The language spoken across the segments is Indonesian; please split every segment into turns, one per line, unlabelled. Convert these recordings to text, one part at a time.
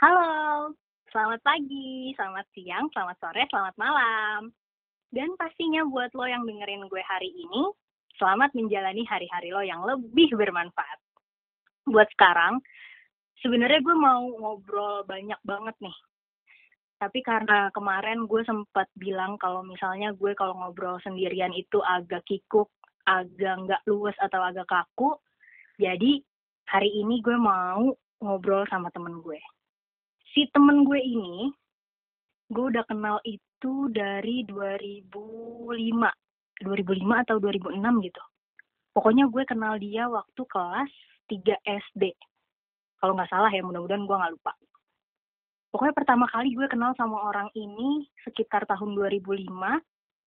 Halo, selamat pagi, selamat siang, selamat sore, selamat malam. Dan pastinya buat lo yang dengerin gue hari ini, selamat menjalani hari-hari lo yang lebih bermanfaat. Buat sekarang, sebenarnya gue mau ngobrol banyak banget nih. Tapi karena kemarin gue sempat bilang kalau misalnya gue kalau ngobrol sendirian itu agak kikuk, agak nggak luwes atau agak kaku. Jadi hari ini gue mau ngobrol sama temen gue. Si temen gue ini, gue udah kenal itu dari 2005. 2005 atau 2006 gitu. Pokoknya gue kenal dia waktu kelas 3 SD. Kalau nggak salah ya, mudah-mudahan gue nggak lupa. Pokoknya pertama kali gue kenal sama orang ini sekitar tahun 2005.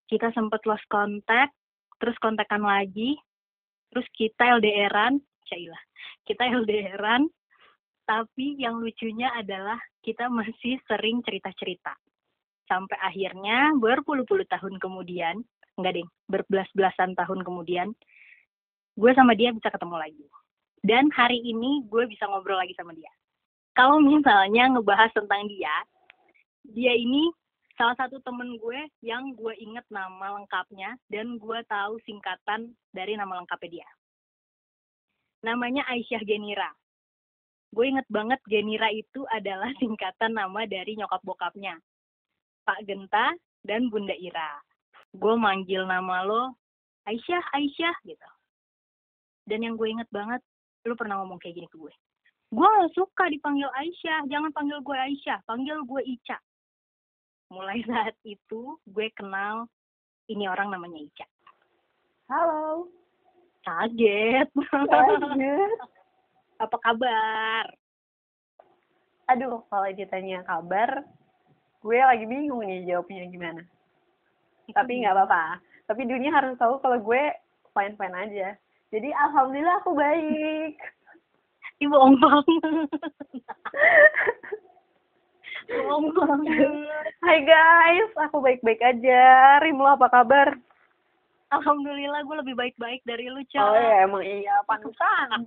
Kita sempet lost contact, terus kontekan lagi, terus kita LDRan, cailah. Kita LDRan, tapi yang lucunya adalah kita masih sering cerita-cerita. Sampai akhirnya berpuluh-puluh tahun kemudian, enggak deh, berbelas-belasan tahun kemudian, gue sama dia bisa ketemu lagi. Dan hari ini gue bisa ngobrol lagi sama dia. Kalau misalnya ngebahas tentang dia, dia ini salah satu temen gue yang gue inget nama lengkapnya dan gue tahu singkatan dari nama lengkapnya dia. Namanya Aisyah Genira. Gue inget banget Genira itu adalah singkatan nama dari nyokap bokapnya. Pak Genta dan Bunda Ira. Gue manggil nama lo Aisyah, Aisyah gitu. Dan yang gue inget banget, lo pernah ngomong kayak gini ke gue. Gue gak suka dipanggil Aisyah, jangan panggil gue Aisyah, panggil gue Ica. Mulai saat itu, gue kenal ini orang namanya Ica.
Halo.
Kaget.
Kaget.
Apa kabar?
Aduh, kalau ditanya kabar, gue lagi bingung nih jawabnya gimana. Tapi nggak apa-apa. Tapi dunia harus tahu kalau gue fine-fine aja. Jadi alhamdulillah aku baik.
Ibu bohong banget. bohong banget.
Hai guys, aku baik-baik aja. Rim lo apa kabar?
Alhamdulillah gue lebih baik-baik dari lu, Ca.
Oh ya, emang iya panutan.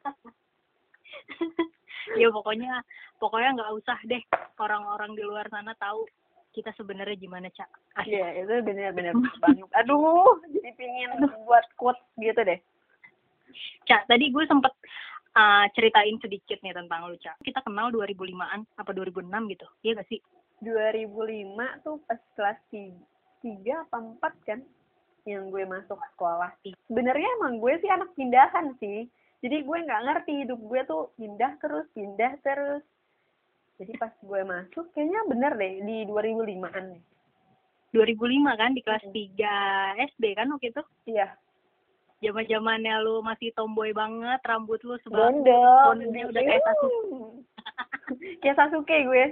ya pokoknya pokoknya nggak usah deh orang-orang di luar sana tahu kita sebenarnya gimana, Cak.
Iya, itu benar-benar banget. Aduh, jadi pingin buat quote gitu deh.
Cak, tadi gue sempet uh, ceritain sedikit nih tentang lu, Cak. Kita kenal 2005-an apa 2006 gitu. Iya gak sih?
2005 tuh pas kelas 3, 3 apa 4 kan yang gue masuk sekolah. Sebenarnya emang gue sih anak pindahan sih. Jadi gue nggak ngerti hidup gue tuh pindah terus, pindah terus. Jadi pas gue masuk kayaknya bener deh di 2005-an nih.
2005 kan di kelas 3 SD kan waktu itu?
Iya,
zaman zamannya lu masih tomboy banget rambut lu sebelah. Gondolnya udah kayak Sasuke
kayak Sasuke gue.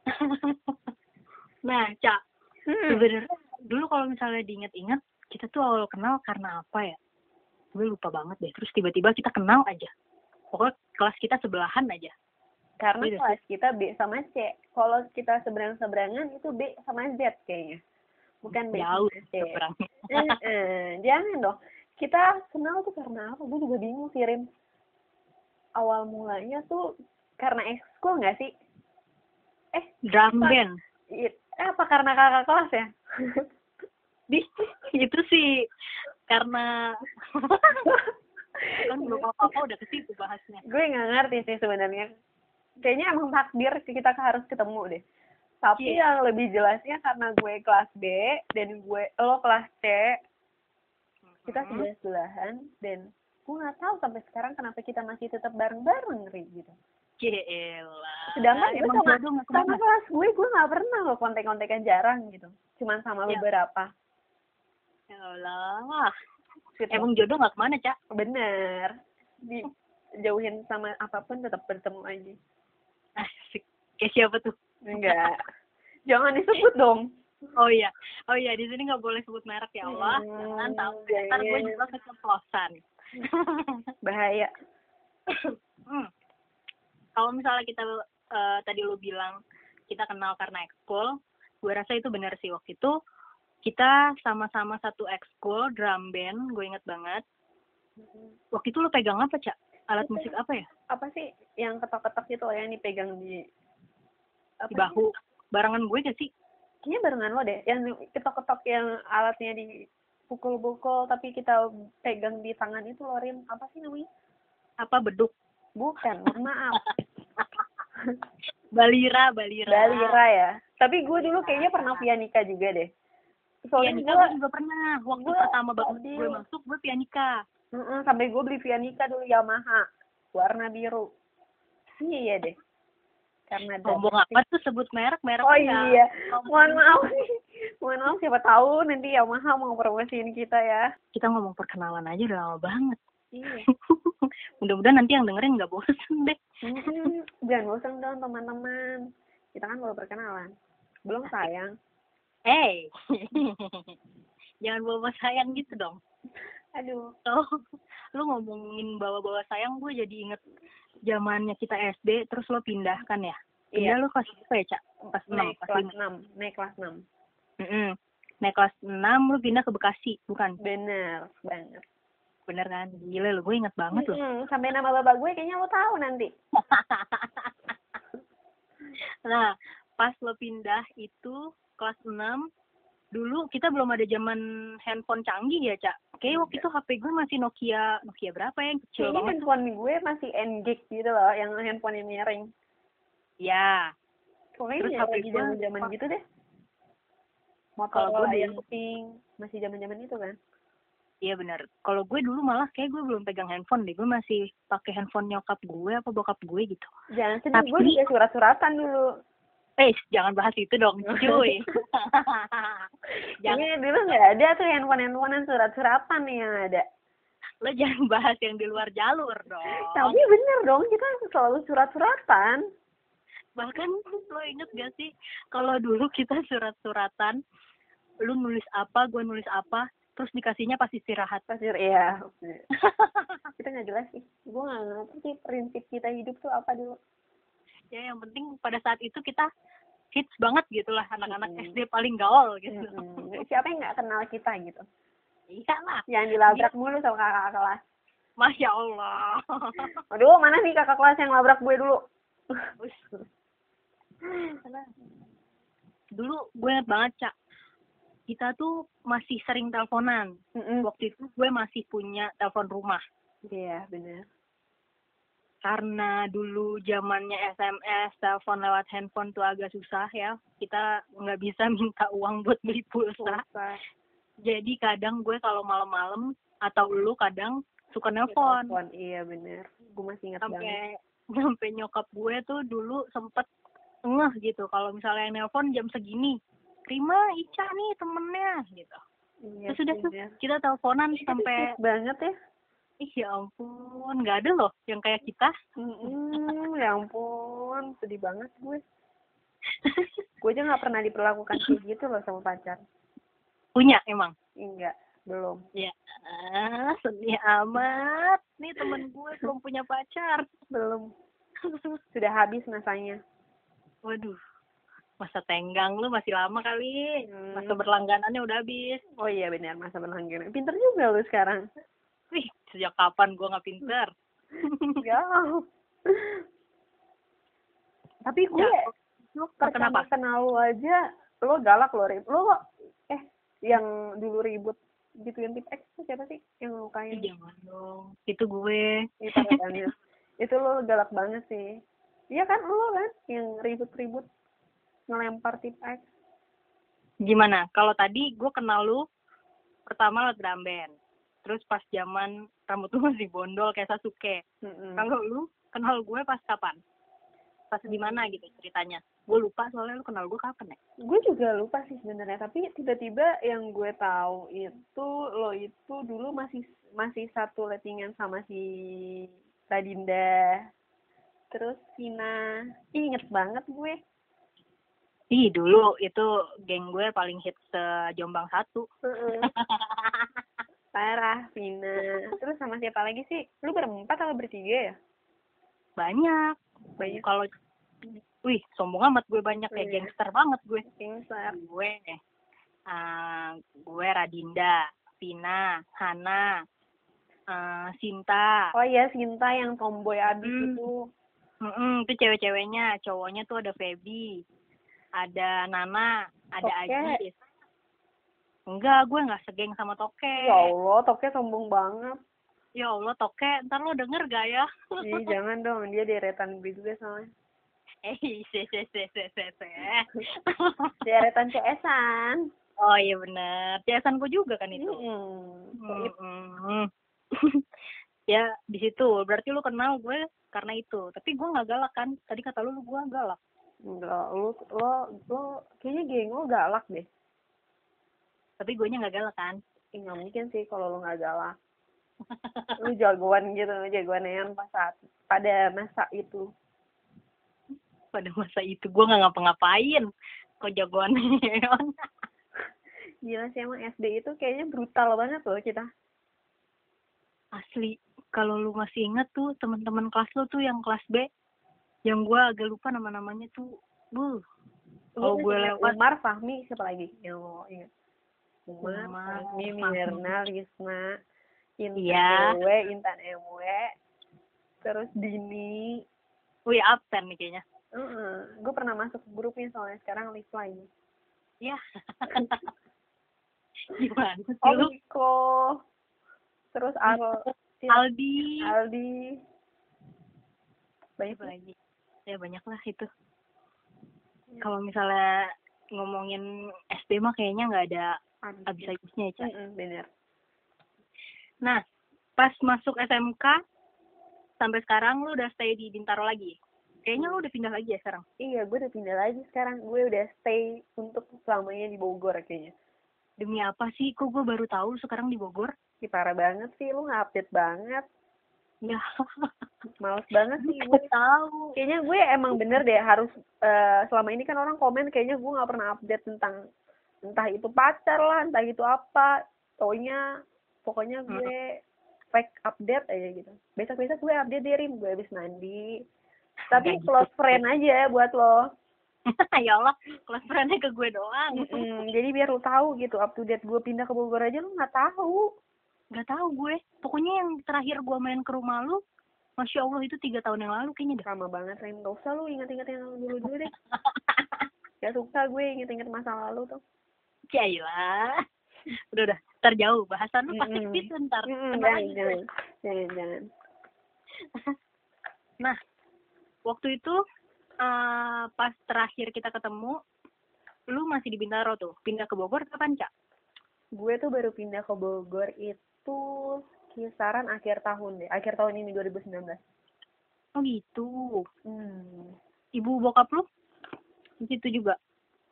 nah cak
Hmm.
sebenarnya dulu kalau misalnya diinget-inget kita tuh awal kenal karena apa ya gue lupa banget deh terus tiba-tiba kita kenal aja pokoknya kelas kita sebelahan aja
Karena
Iya
kelas kita B sama C. Kalau kita seberang-seberangan itu B sama Z kayaknya. Bukan B
jauh
sama C. Eh, eh, jangan dong. Kita kenal tuh karena apa? Gue juga bingung sih, Rim. Awal mulanya tuh karena ekskul nggak sih? Eh,
drum band
it- eh, apa karena kakak kelas ya?
itu sih karena kan belum apa-apa udah ke situ bahasnya
gue nggak ngerti sih sebenarnya. Kayaknya emang takdir kita harus ketemu deh. Tapi
Iya.
yang lebih jelasnya karena gue kelas B dan gue lo kelas C, kita sebelah sebelahan dan gue nggak tahu sampai sekarang kenapa kita masih tetap bareng-bareng Ri, gitu.
Gila.
Sedangkan gue sama, sama kelas gue, gue nggak pernah loh kontek-kontekan jarang gitu. Cuman sama
Ya.
beberapa.
Ya Allah.
Gitu.
Emang jodoh nggak ke mana, Cak?
bener. Dijauhin sama apa pun tetap bertemu aja.
Asik. Kayak siapa tuh?
Enggak. Jangan disebut dong.
Oh iya. Oh iya, di sini nggak boleh sebut merek ya Allah.
Hmm,
Jangan tahu.
iya,
Ntar gue
iya.
juga keceplosan.
Bahaya.
hmm. Kalau misalnya kita eh, tadi lu bilang kita kenal karena ekskul, gue rasa itu benar sih waktu itu kita sama-sama satu ekskul drum band, gue inget banget. Waktu itu lu pegang apa, Cak? Alat musik apa ya?
Apa sih yang ketok-ketok itu loh yang dipegang di apa
di bahu. Barengan gue gak sih?
Kayaknya barengan lo deh yang ketok-ketok yang alatnya dipukul-pukul tapi kita pegang di tangan itu loh Rim. Apa sih namanya?
Apa beduk?
Bukan maaf.
Balira balira.
Balira ya. Tapi gue dulu kayaknya pernah pianika juga deh soalnya
pianika
gue
juga pernah. Waktu
gua-
pertama banget
Adil.
gue masuk gue pianika.
Mm-mm, sampai gue beli pianika dulu Yamaha. Warna biru. Iya iya deh. Karena
ngomong apa tuh? Sebut merek merek
oh
ya.
iya. Mohon maaf nih. Mohon maaf siapa tahu nanti Yamaha mau promosiin kita ya.
Kita ngomong perkenalan aja udah lama banget.
Iya.
Mudah-mudahan nanti yang dengerin nggak bosen deh.
Mm-mm, jangan bosan dong teman-teman. Kita kan baru perkenalan. Belum sayang
hey. Jangan bawa sayang gitu dong.
Aduh.
Oh lu ngomongin bawa-bawa sayang gue jadi inget zamannya kita SD terus lo pindah kan ya? Pindah
iya
lo kelas berapa ya cak? Kelas enam
naik
kelas
enam naik kelas enam.
Mm-mm. naik kelas enam lu pindah ke Bekasi bukan?
Bener banget.
Bener kan? Gila lo gue inget banget loh
Mm-mm, sampai nama bapak gue kayaknya lo tahu nanti.
Nah pas lo pindah itu kelas 6 dulu kita belum ada zaman handphone canggih ya cak. Kayak waktu itu HP gue masih Nokia Nokia berapa ya yang kecil
kayaknya
banget
handphone gue masih N-Gig gitu loh yang handphone yang miring.
Ya Terus
pokoknya
HP
lagi
gue
zaman zaman gitu deh. Motor
Kalau gue
yang pink masih zaman zaman itu kan.
Iya bener. Kalau gue dulu malah kayak gue belum pegang handphone deh. Gue masih pakai handphone nyokap gue apa bokap gue gitu.
Jangan sedih gue
Tapi-
juga surat-suratan dulu
eh jangan bahas itu dong cuy. Jangan.
Ini dulu nggak ada tuh handphone handphonean surat-suratan nih yang ada.
Lo jangan bahas yang di luar jalur dong.
Tapi bener dong kita selalu surat-suratan.
Bahkan lo inget gak sih kalau dulu kita surat-suratan lu nulis apa gue nulis apa terus dikasihnya pas istirahat.
Pasti iya kita nggak jelas sih. Gue nggak ngerti sih prinsip kita hidup tuh apa dulu
ya yang penting pada saat itu kita hits banget gitu lah anak-anak
Mm-mm.
SD paling gaul gitu.
Mm-mm. siapa yang nggak kenal kita gitu?
Iya lah.
Jangan dilabrak mulu sama kakak kelas.
Masya allah.
Aduh mana nih kakak kelas yang labrak gue dulu?
Dulu gue inget banget cak. Kita tuh masih sering teleponan.
Mm-mm.
waktu itu gue masih punya telepon rumah.
Iya bener
karena dulu zamannya SMS, telepon lewat handphone tuh agak susah ya. Kita nggak bisa minta uang buat beli pulsa.
Pulsa.
Jadi kadang gue kalau malam-malam atau lu kadang suka nelpon.
Telepon, iya bener gue masih ingat banget
Sampai sampai nyokap gue tuh dulu sempet ngeh gitu kalau misalnya yang nelpon jam segini. Rima, Ica nih temennya gitu.
iya
Terus udah tuh kita teleponan sampai
Sweet banget ya
ih ya ampun nggak ada loh yang kayak kita.
Mm-mm, ya ampun sedih banget gue gue aja nggak pernah diperlakukan kayak gitu loh sama pacar
Punya emang.
enggak belum
Ya, ah, sedih amat. Nih temen gue belum punya pacar.
belum sudah habis masanya
Waduh, masa tenggang lu masih lama kali.
Hmm.
Masa berlangganannya udah habis.
oh iya benar masa berlangganan pinter juga lu sekarang
Wih, sejak kapan gue nggak pinter?
Jauh. tapi gue
Ya, Lu
pertama
kenapa?
kenal lu aja lo galak lo rib lo eh yang dulu ribut gituin tip X tuh siapa sih yang
Ih,
lukain
Jangan dong. Itu gue.
itu katanya itu lo galak banget sih iya kan lo kan yang ribut-ribut ngelempar tip X
Gimana? Kalau tadi gue kenal lu pertama lewat drum band. Terus pas zaman rambut lu masih bondol kayak Sasuke.
Mm-mm.
Kalau lu kenal gue pas kapan? Pas di mana gitu ceritanya? Gue lupa soalnya lu kenal gue kapan ya?
gue juga lupa sih sebenarnya tapi tiba-tiba yang gue tahu itu lo itu dulu masih masih satu lettingan sama si Radinda terus Vina Ih, inget banget gue
Ih, dulu itu geng gue paling hits se-Jombang satu.
parah Vina terus sama siapa lagi sih lu berempat atau bertiga ya
Banyak.
Banyak.
Kalau wih, sombong amat gue banyak kayak
Iya.
gangster banget gue.
Kingsar
Gue eh gue Radinda, Pina, Hana, eh Sinta.
oh iya Sinta yang tomboy abis
Hmm.
itu
Mm-mm, itu cewek-ceweknya, cowoknya tuh ada Feby, ada Nana, ada
Toke.
Ajis. Enggak, gue nggak segeng sama Toke.
Ya Allah, Toke sombong banget.
Ya Allah, Toke, ntar lo denger gak ya?
Ih, jangan dong, dia deretan gue juga soalnya.
eh, se se se se se se.
Deretan CS-an.
oh iya bener, Jason gue juga kan itu.
Mm-mm. Soib.
Mm-mm. ya di situ, berarti lu kenal gue karena itu. Tapi gue nggak galak kan? Tadi kata lu gue galak.
Enggak, lu, lo, lo, kayaknya geng lo galak deh.
Tapi gue nya nggak galak kan?
Ih, mungkin sih kalau lo nggak galak. Lu jagoan gitu, jagoan yang pas saat, pada masa itu.
Pada masa itu gue nggak ngapa-ngapain. Kok jagoan neon?
Gila sih emang SD itu kayaknya brutal banget loh kita.
Asli, kalau lu masih inget tuh teman-teman kelas lu tuh yang kelas B, yang gue agak lupa nama-namanya tuh.
Lu
Oh, gue lewat.
Umar, Fahmi, siapa lagi? Yang lo Fahmi,
Fahmi.
Mirna, Lisna, Intan
Iya.
MW, Intan MW, terus Dini.
Wih, absen nih kayaknya.
Gue pernah masuk grupnya soalnya sekarang live lagi.
Ya. Gimana sih
Oh,
lu?
Terus Al,
Aldi.
Aldi. Banyak
Apa lagi? Ya banyak lah itu. Kalau misalnya ngomongin SD mah kayaknya nggak ada
lagi.
habis-habisnya ya,
bener.
Nah, pas masuk SMK sampai sekarang lu udah stay di Bintaro lagi. Kayaknya lu udah pindah lagi ya sekarang.
Iya, gue udah pindah lagi sekarang. Gue udah stay untuk selamanya di Bogor kayaknya.
Demi apa sih? Kok gue baru tahu sekarang di Bogor?
Ih, parah banget sih, lu nggak update banget.
Ya,
Males banget sih gue.
tahu.
Kayaknya gue emang bener deh harus eh, selama ini kan orang komen kayaknya gue nggak pernah update tentang entah itu pacar lah, entah itu apa. Taunya pokoknya gue fake update aja gitu. Besok-besok gue update deh Rim, gue habis mandi. Tapi
Nggak gitu.
close friend aja buat lo.
ya Allah, kelas friendnya ke gue doang.
Mm-mm, jadi biar lo tahu gitu, up to date gue pindah ke Bogor aja lo nggak tahu.
Gak tahu gue. Pokoknya yang terakhir gue main ke rumah lu, Masya Allah itu tiga tahun yang lalu kayaknya.
Sama banget Rim, gak usah lu inget-inget yang dulu-dulu deh. Gak suka gue inget-inget masa lalu tuh.
Jailah. Udah udah, ntar jauh bahasan lu pasti
Mm-mm.
gitu ntar.
Mm-mm,
Tenang
jangan, jangan, jangan, jangan.
Nah, waktu itu eh pas terakhir kita ketemu, lu masih di Bintaro tuh. Pindah ke Bogor kapan, Cak?
Gue tuh baru pindah ke Bogor itu kisaran akhir tahun deh, akhir tahun ini 2019.
Oh gitu.
Hmm.
Ibu bokap lu di situ juga.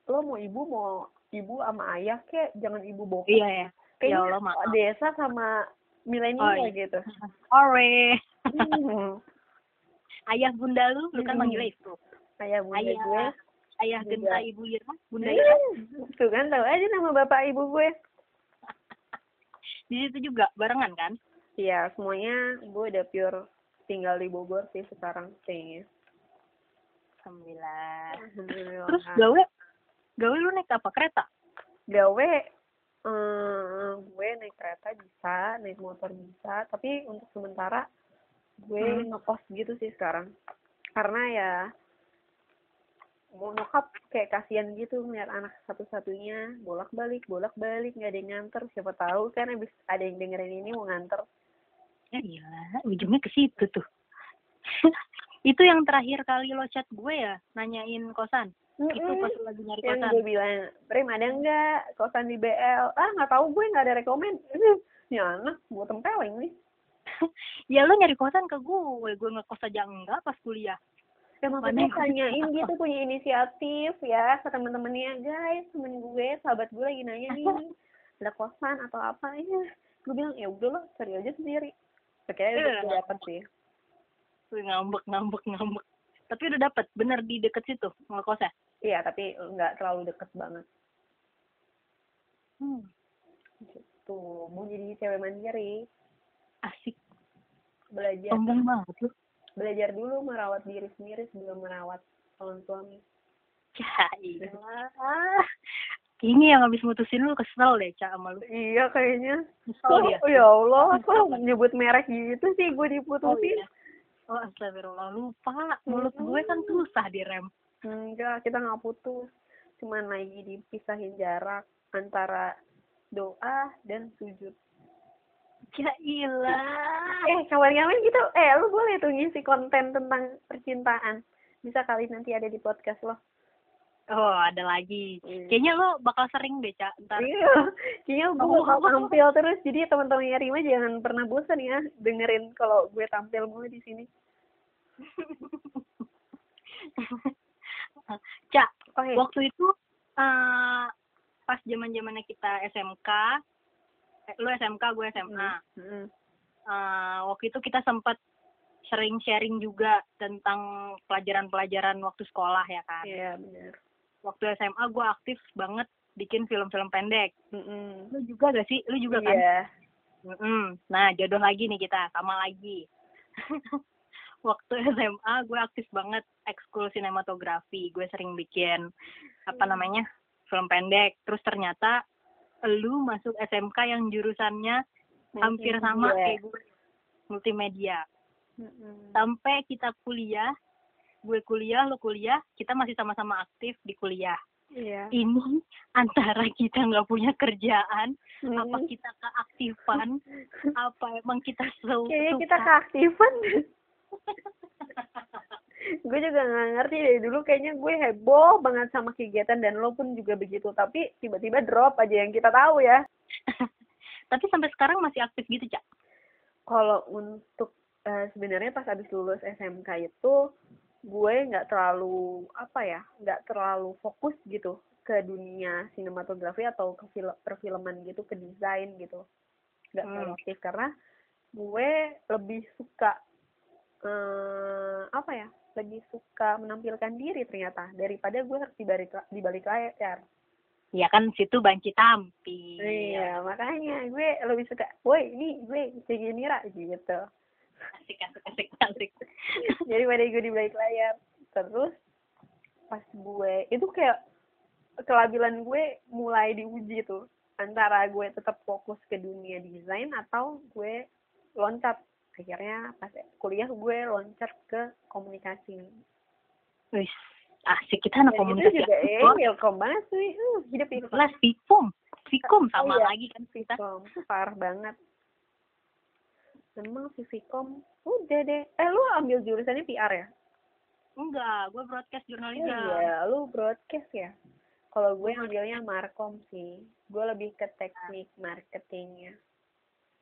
Lo mau ibu mau ibu sama ayah kek, jangan ibu bokap.
Iya ya.
Kayaknya
Ya Allah, maaf.
desa sama milenial
Oh, iya.
gitu.
Ore.
Hmm.
Ayah bunda lu, lu kan
Mm-mm.
manggilnya itu.
Ayah bunda
Ayah,
gue.
ayah. Genta, ibu Irma, bunda Irma.
Tuh kan tahu aja nama bapak ibu gue.
Di situ juga barengan kan?
Iya, semuanya gue udah pure tinggal di Bogor sih sekarang kayaknya.
Alhamdulillah.
Alhamdulillah.
Terus gawe, gawe lu naik apa? Kereta?
gawe eh gue naik kereta bisa naik motor bisa tapi untuk sementara gue
Hmm.
ngekos gitu sih sekarang karena ya mau nyokap kayak kasihan gitu ngeliat anak satu-satunya bolak balik bolak balik nggak ada yang nganter siapa tahu kan abis ada yang dengerin ini mau nganter
Ya iya, ujungnya ke situ tuh. itu yang terakhir kali lo chat gue ya, nanyain kosan. Itu pas lagi nyari
yang
kosan.
gue bilang Prim ada nggak kosan di BL ah nggak tahu gue nggak ada rekomen ya anak gue tempeleng nih
ya lo nyari kosan ke gue, gue ngekos aja enggak pas kuliah.
Ya maksudnya tanyain gitu punya inisiatif ya ke temen-temennya guys temen gue sahabat gue lagi nanya nih ada kosan atau apa ya gue bilang ya udah lah cari aja sendiri akhirnya
Iya.
udah dapet sih
ngambek, ngambek, ngambek. Tapi udah dapet, bener di deket situ ngekosnya.
Iya tapi nggak terlalu deket banget
Hmm,
gitu mau jadi cewek mandiri
asik,
belajar
sombong banget lu.
belajar dulu merawat diri sendiri sebelum merawat calon suami
Ya iya. Ini yang habis mutusin lu kesel deh, Cak, sama lu.
iya kayaknya
Kesel dia.
oh ya Allah kok nyebut merek gitu sih gue
Oh,
diputusin
iya. Oh, astagfirullah. Lupa. Mulut gue kan susah direm.
Enggak, kita nggak putus. Cuman lagi dipisahin jarak antara doa dan sujud.
Ya ilah.
Eh, kawan-kawan gitu, eh lu boleh tuh ngisi konten tentang percintaan. Bisa kali nanti ada di podcast lo.
Oh, ada lagi.
Hmm.
Kayaknya lo bakal sering deh, Cak. Ntar.
Iya, kayaknya gue
Oh.
bakal tampil terus. Jadi teman-temannya Rima jangan pernah bosan ya dengerin kalau gue tampil mulu di sini.
Cak,
Oke.
waktu itu eh pas zaman zamannya kita SMK, eh, lu SMK, gue SMA.
Mm.
Eh, waktu itu kita sempat sering sharing juga tentang pelajaran-pelajaran waktu sekolah ya kan.
Iya, benar.
Waktu SMA gue aktif banget bikin film-film pendek.
Mm-mm.
Lu juga gak sih? Lu juga kan?
Iya.
Mm-mm. Nah, jodoh lagi nih kita, sama lagi. Waktu SMA gue aktif banget ekskul sinematografi. Gue sering bikin apa
Hmm.
namanya film pendek. Terus ternyata lu masuk SMK yang jurusannya hampir sama
Multimedia.
kayak gue, multimedia.
Mm-mm.
Sampai kita kuliah, gue kuliah, lu kuliah, kita masih sama-sama aktif di kuliah.
Iya.
Ini antara kita nggak punya kerjaan, apa
Mm.
kita keaktifan apa emang kita
Kayaknya
suka
kita keaktifan. gue juga nggak ngerti dari dulu kayaknya gue heboh banget sama kegiatan dan lo pun juga begitu. Tapi tiba-tiba drop aja yang kita tahu ya.
Tapi sampai sekarang masih aktif gitu cak?
Kalau untuk eh, sebenarnya pas abis lulus SMK itu gue nggak terlalu apa ya nggak terlalu fokus gitu ke dunia sinematografi atau ke film perfilman gitu ke desain gitu. Nggak
Hmm.
terlalu aktif karena gue lebih suka eh apa ya lebih suka menampilkan diri ternyata daripada gue harus di balik di balik layar.
Ya kan situ banci tampil
iya makanya gue lebih suka woi ini gue kayak gini ra gitu.
Asik asik asik asik.
Jadi pada gue di balik layar. Terus pas gue itu kayak kelabilan gue mulai diuji tuh antara gue tetap fokus ke dunia desain atau gue loncat akhirnya pas kuliah gue loncat ke komunikasi.
Wis asik kita anak
itu
komunikasi.
juga eh welcome banget sih. Uh, hidup itu
kelas Vkom Vkom sama
iya.
lagi kan kita.
Vkom parah banget. Memang si Vkom udah deh. Eh lu ambil jurusannya PR ya?
Enggak gue broadcast jurnalisme
Iya, lu broadcast ya. Kalau gue ambilnya markom sih. Gue lebih ke teknik marketingnya.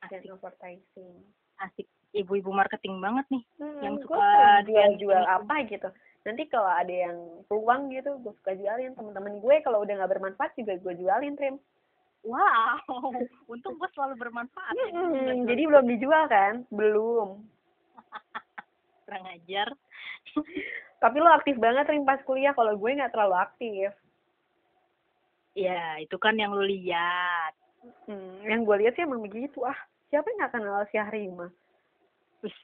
Dan
asik
advertising.
asik ibu-ibu marketing banget nih
Hmm,
Yang suka
jual-jual
jual-jual
apa gitu. Nanti kalau ada yang peluang gitu, gue suka jualin. Temen-temen gue kalau udah nggak bermanfaat juga gue jualin, Trim.
wow untung gue selalu bermanfaat ya.
Hmm, jadi belum dijual kan? Belum.
kurang ajar
Tapi lo aktif banget, Trim, pas kuliah. Kalau gue nggak terlalu aktif.
ya itu kan yang lu lihat
Hmm, yang gue lihat sih emang begitu. Ah, siapa yang nggak kenal Syahrima?
Wih,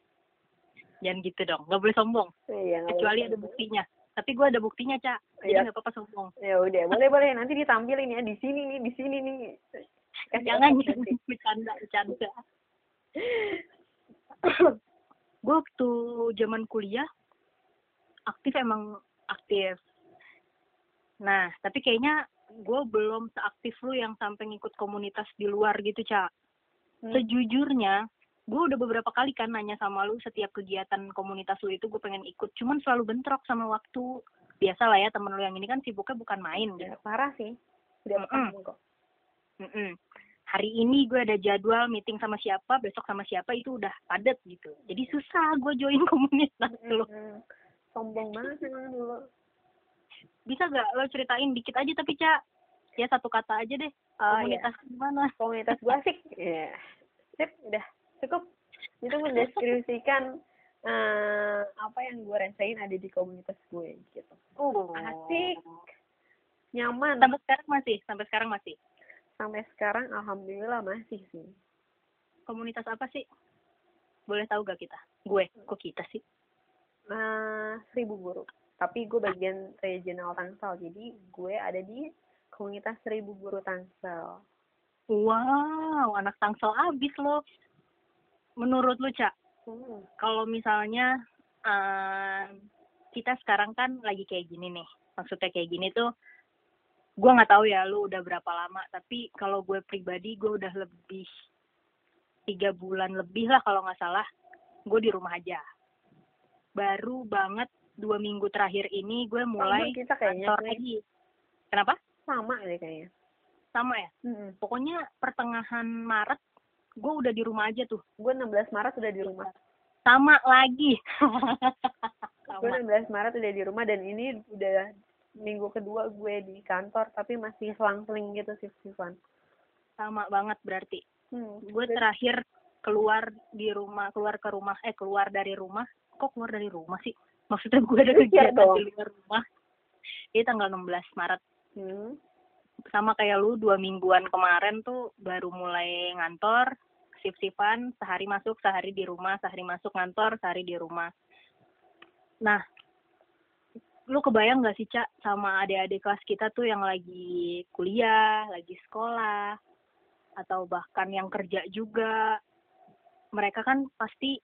jangan gitu dong nggak boleh sombong.
Iya,
kecuali ada buktinya. Tapi gue ada buktinya cak. Jadi
Iya.
nggak apa-apa sombong.
Ya udah, boleh boleh. Nanti ditampilin ya di sini nih, di sini nih. Kasih
jangan. bercanda bercanda. Gue waktu zaman kuliah aktif emang aktif. Nah tapi kayaknya gue belum seaktif lu yang sampai ngikut komunitas di luar gitu cak.
Hmm.
sejujurnya gue udah beberapa kali kan nanya sama lu setiap kegiatan komunitas lu itu gue pengen ikut cuman selalu bentrok sama waktu biasa lah ya temen lu yang ini kan sibuknya bukan main
Ya,
gitu
parah sih. Udah
Mm-mm.
paham kok.
Mm-mm. hari ini gue ada jadwal meeting sama siapa besok sama siapa itu udah padat gitu jadi susah gue join komunitas lu
Mm-mm. Sombong banget emang dulu.
bisa gak lo ceritain dikit aja tapi cak ya satu kata aja deh
Oh iya,
komunitas gimana
komunitas gue asik. Iya. Sip, udah cukup. Itu mendeskripsikan eh, apa yang gue rasain ada di komunitas gue gitu.
oh.
Asik. Nyaman.
sampai sekarang masih? Sampai sekarang masih?
Sampai sekarang alhamdulillah masih sih.
komunitas apa sih? Boleh tahu gak kita? Gue. Kok kita sih?
Eh seribu guru. Tapi gue bagian regional Tangsel. Jadi gue ada di komunitas seribu guru Tangsel.
Wow anak tangsel abis lo menurut lu cak
hmm.
kalau misalnya uh, kita sekarang kan lagi kayak gini nih maksudnya kayak gini tuh gue nggak tahu ya lu udah berapa lama tapi kalau gue pribadi gue udah lebih tiga bulan lebih lah kalau nggak salah gue di rumah aja. Baru banget dua minggu terakhir ini gue mulai
sama kita kayaknya
kantor lagi. Kenapa?
Sama deh kayaknya.
Sama ya?
Mm
pokoknya pertengahan Maret gue udah di rumah aja tuh.
Gue 16 Maret udah di rumah.
Sama lagi.
Gue
sama.
16 Maret udah di rumah dan ini udah minggu kedua gue di kantor tapi masih selang-seling gitu sih Sivan
sama banget berarti.
Hmm.
gue terakhir keluar di rumah keluar ke rumah eh keluar dari rumah. Kok keluar dari rumah sih? Maksudnya gue ada kegiatan di luar rumah. Ini tanggal 16 Maret.
Hmm.
Sama kayak lu dua mingguan kemarin tuh baru mulai ngantor sip-sipan sehari masuk sehari di rumah sehari masuk ngantor sehari di rumah. Nah lu kebayang gak sih cak sama adik-adik kelas kita tuh yang lagi kuliah lagi sekolah atau bahkan yang kerja juga? Mereka kan pasti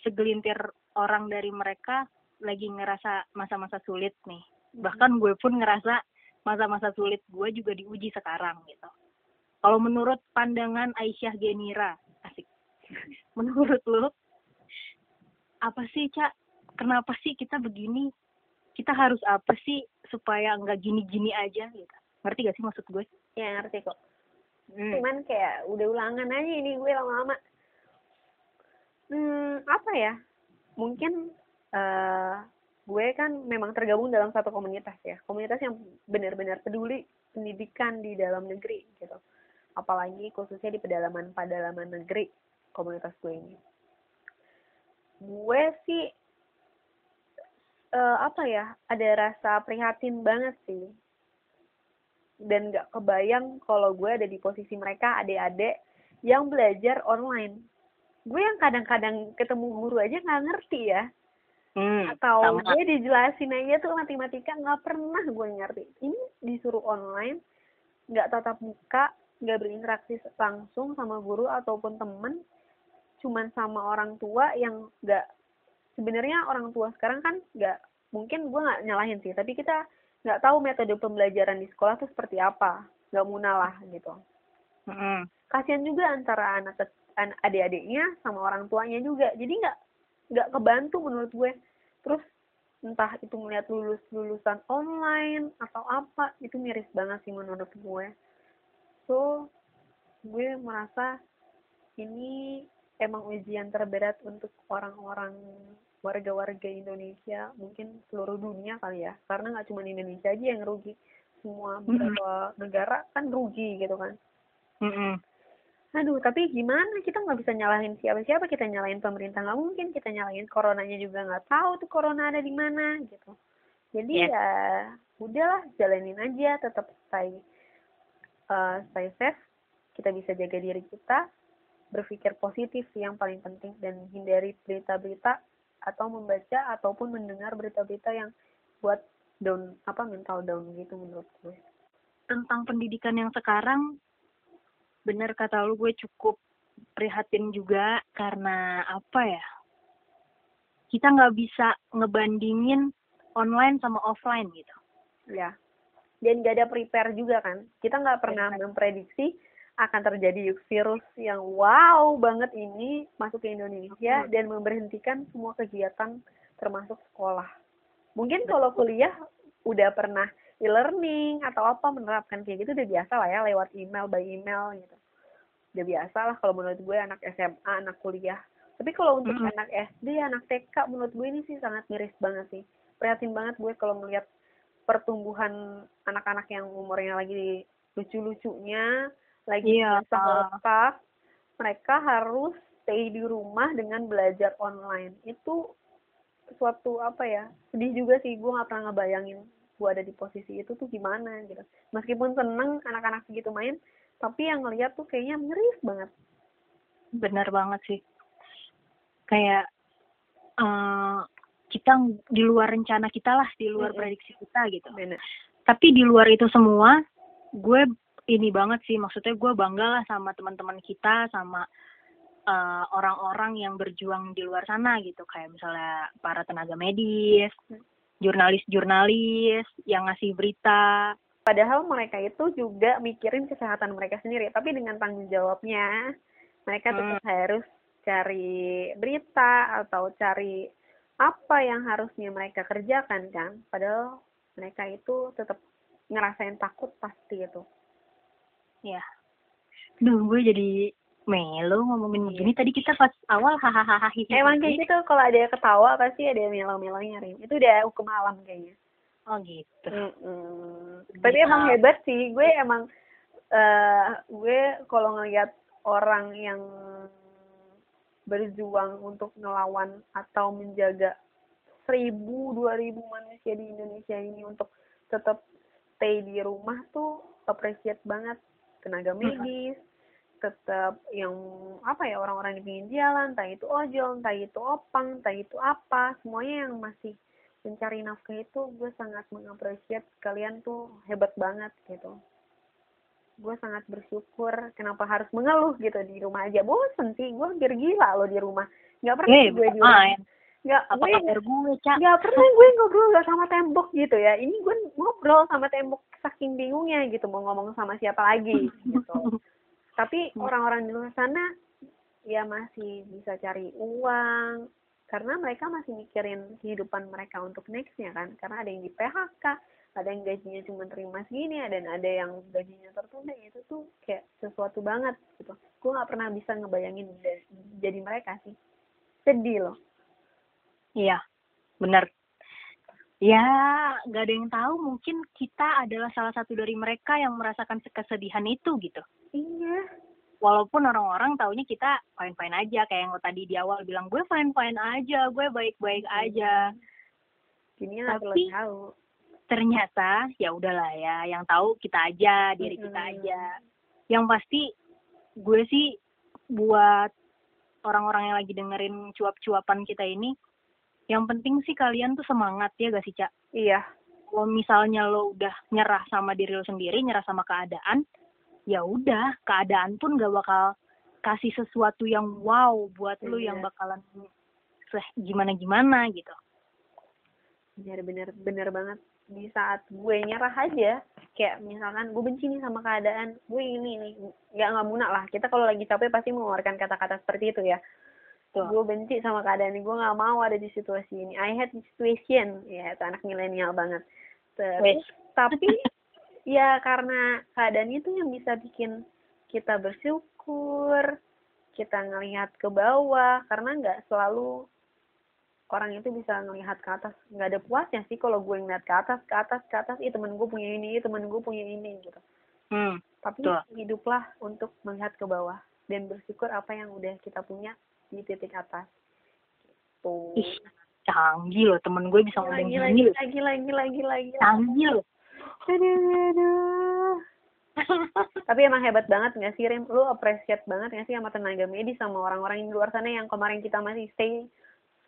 segelintir orang dari mereka lagi ngerasa masa-masa sulit nih. Bahkan gue pun ngerasa masa-masa sulit gue juga diuji sekarang gitu. Kalau menurut pandangan Aisyah Genira, asik. Menurut lu, apa sih Cak? Kenapa sih kita begini? Kita harus apa sih supaya nggak gini-gini aja gitu? Ngerti gak sih maksud gue?
ya ngerti kok
Hmm.
cuman kayak udah ulangan aja ini gue lama-lama hmm apa ya mungkin eh gue kan memang tergabung dalam satu komunitas ya. Komunitas yang benar-benar peduli pendidikan di dalam negeri gitu. Apalagi khususnya di pedalaman pedalaman negeri komunitas gue ini. Gue sih eh, apa ya ada rasa prihatin banget sih. Dan gak kebayang kalau gue ada di posisi mereka adik-adik yang belajar online. Gue yang kadang-kadang ketemu guru aja nggak ngerti ya
Hmm,
atau
sama.
gue dijelasin aja tuh matematika nggak pernah gue ngerti. Ini disuruh online nggak tatap muka nggak berinteraksi langsung sama guru ataupun temen cuman sama orang tua yang nggak sebenarnya orang tua sekarang kan nggak mungkin gue nggak nyalahin sih tapi kita nggak tahu metode pembelajaran di sekolah tuh seperti apa nggak munalah gitu.
Hmm,
kasihan juga antara anak an- adik-adiknya sama orang tuanya juga jadi nggak nggak kebantu menurut gue. Terus entah itu melihat lulus lulusan online atau apa itu miris banget sih menurut gue. So gue merasa ini emang ujian terberat untuk orang-orang warga-warga Indonesia mungkin seluruh dunia kali ya. Karena nggak cuma Indonesia aja yang rugi. Semua beberapa negara kan rugi gitu kan.
Hmm, hmm.
Aduh, tapi gimana? Kita nggak bisa nyalahin siapa-siapa. Kita nyalahin pemerintah nggak mungkin. Kita nyalahin coronanya juga nggak tahu tuh corona ada di mana gitu. Jadi
Yes.
ya udahlah, jalanin aja. Tetap stay eh, stay safe. Kita bisa jaga diri kita. Berpikir positif yang paling penting dan hindari berita-berita atau membaca ataupun mendengar berita-berita yang buat down apa mental down gitu menurut gue.
tentang pendidikan yang sekarang bener kata lu gue cukup prihatin juga karena apa ya kita nggak bisa ngebandingin online sama offline gitu
Ya. Dan gak ada prepare juga kan. Kita nggak pernah memprediksi akan terjadi virus yang wow banget ini masuk ke Indonesia
Hmm.
dan memberhentikan semua kegiatan termasuk sekolah. Mungkin kalau kuliah udah pernah e-learning atau apa menerapkan kayak gitu udah biasa lah ya lewat email by email gitu. Udah biasa lah kalau menurut gue anak SMA, anak kuliah. Tapi kalau untuk anak SD, anak TK menurut gue ini sih sangat miris banget sih. Prihatin banget gue kalau melihat pertumbuhan anak-anak yang umurnya lagi lucu-lucunya, lagi
Iya.
masa otak, mereka harus stay di rumah dengan belajar online. Itu suatu apa ya, sedih juga sih, gue nggak pernah ngebayangin gue ada di posisi itu tuh gimana gitu. Meskipun seneng anak-anak segitu main, tapi yang ngeliat tuh kayaknya miris banget.
bener banget sih kayak eh kita di luar rencana kita lah di luar
Mm-mm.
prediksi kita gitu
Bener.
tapi di luar itu semua gue ini banget sih maksudnya gue bangga lah sama teman-teman kita sama eh, orang-orang yang berjuang di luar sana gitu kayak misalnya para tenaga medis, jurnalis-jurnalis yang ngasih berita.
Padahal mereka itu juga mikirin kesehatan mereka sendiri, tapi dengan tanggung jawabnya mereka tetap
Hmm.
harus cari berita atau cari apa yang harusnya mereka kerjakan kan. Padahal mereka itu tetap ngerasain takut pasti itu.
Ya. Duh, gue jadi melo ngomongin
Iya.
begini. Tadi kita pas awal hahaha.
Emang kayak gitu kalau ada yang ketawa pasti ada melo-melonya Rim. Itu udah hukum alam kayaknya.
Oh gitu.
Mm-mm. Tapi
Iya.
emang hebat sih. Gue emang eh gue kalau ngelihat orang yang berjuang untuk ngelawan atau menjaga seribu dua ribu manusia di Indonesia ini untuk tetap stay di rumah tuh appreciate banget tenaga medis tetap yang apa ya orang-orang di pinggir jalan entah itu ojol entah itu opang entah itu apa semuanya yang masih mencari nafkah itu gue sangat mengapresiasi kalian tuh hebat banget gitu. Gue sangat bersyukur kenapa harus mengeluh gitu di rumah aja. Bosen sih gue hampir gila loh di rumah. Nggak pernah
Eh,
gue di rumah nggak
Apa
gue
kabar gue, Cak?
nggak pernah gue ngobrol gak sama tembok gitu ya. Ini gue ngobrol sama tembok saking bingungnya gitu. Mau ngomong sama siapa lagi gitu tapi orang-orang di luar sana ya masih bisa cari uang. Karena mereka masih mikirin kehidupan mereka untuk nextnya kan. Karena ada yang di PHK ada yang gajinya cuma terima segini dan ada yang gajinya tertunda. Itu tuh kayak sesuatu banget gitu. Gue nggak pernah bisa ngebayangin jadi mereka sih. Sedih loh.
Iya, benar. Ya, nggak ada yang tahu. Mungkin kita adalah salah satu dari mereka yang merasakan kesedihan itu gitu.
iya
Walaupun orang-orang taunya kita fine-fine aja, kayak yang lo tadi di awal bilang gue fine-fine aja, gue baik-baik aja.
Gini nggak perlu
Tapi-
tahu
Ternyata ya udahlah ya, yang tahu kita aja, diri kita
Mm-mm.
aja. Yang pasti gue sih buat orang-orang yang lagi dengerin cuap-cuapan kita ini, yang penting sih kalian tuh semangat ya gak sih, Cak?
iya
kalau misalnya lo udah nyerah sama diri lo sendiri, nyerah sama keadaan, ya udah, keadaan pun gak bakal kasih sesuatu yang wow buat lo
Iya.
yang bakalan gimana gimana gitu.
bener bener bener banget di saat gue nyerah aja kayak misalkan gue benci nih sama keadaan gue ini nih nggak nggak munak lah kita kalau lagi capek pasti mengeluarkan kata-kata seperti itu ya
Tuh.
gue benci sama keadaan ini. Gue nggak mau ada di situasi ini. I hate the situation. Ya itu anak milenial banget. Terus tapi ya karena keadaan itu yang bisa bikin kita bersyukur kita ngelihat ke bawah. Karena nggak selalu orang itu bisa ngelihat ke atas. Nggak ada puasnya sih kalau gue ngeliat ke atas ke atas ke atas. Ih temen gue punya ini temen gue punya ini gitu.
Hmm,
tapi
Betul.
hiduplah untuk melihat ke bawah dan bersyukur apa yang udah kita punya di titik atas. Gitu.
Ih, canggih loh temen gue bisa ngomong
lagi
gini
lagi
loh.
lagi lagi lagi lagi
Canggih loh.
aduh aduh tapi emang hebat banget nggak sih Rim? Lu appreciate banget nggak sih sama tenaga medis sama orang-orang yang di luar sana yang kemarin kita masih stay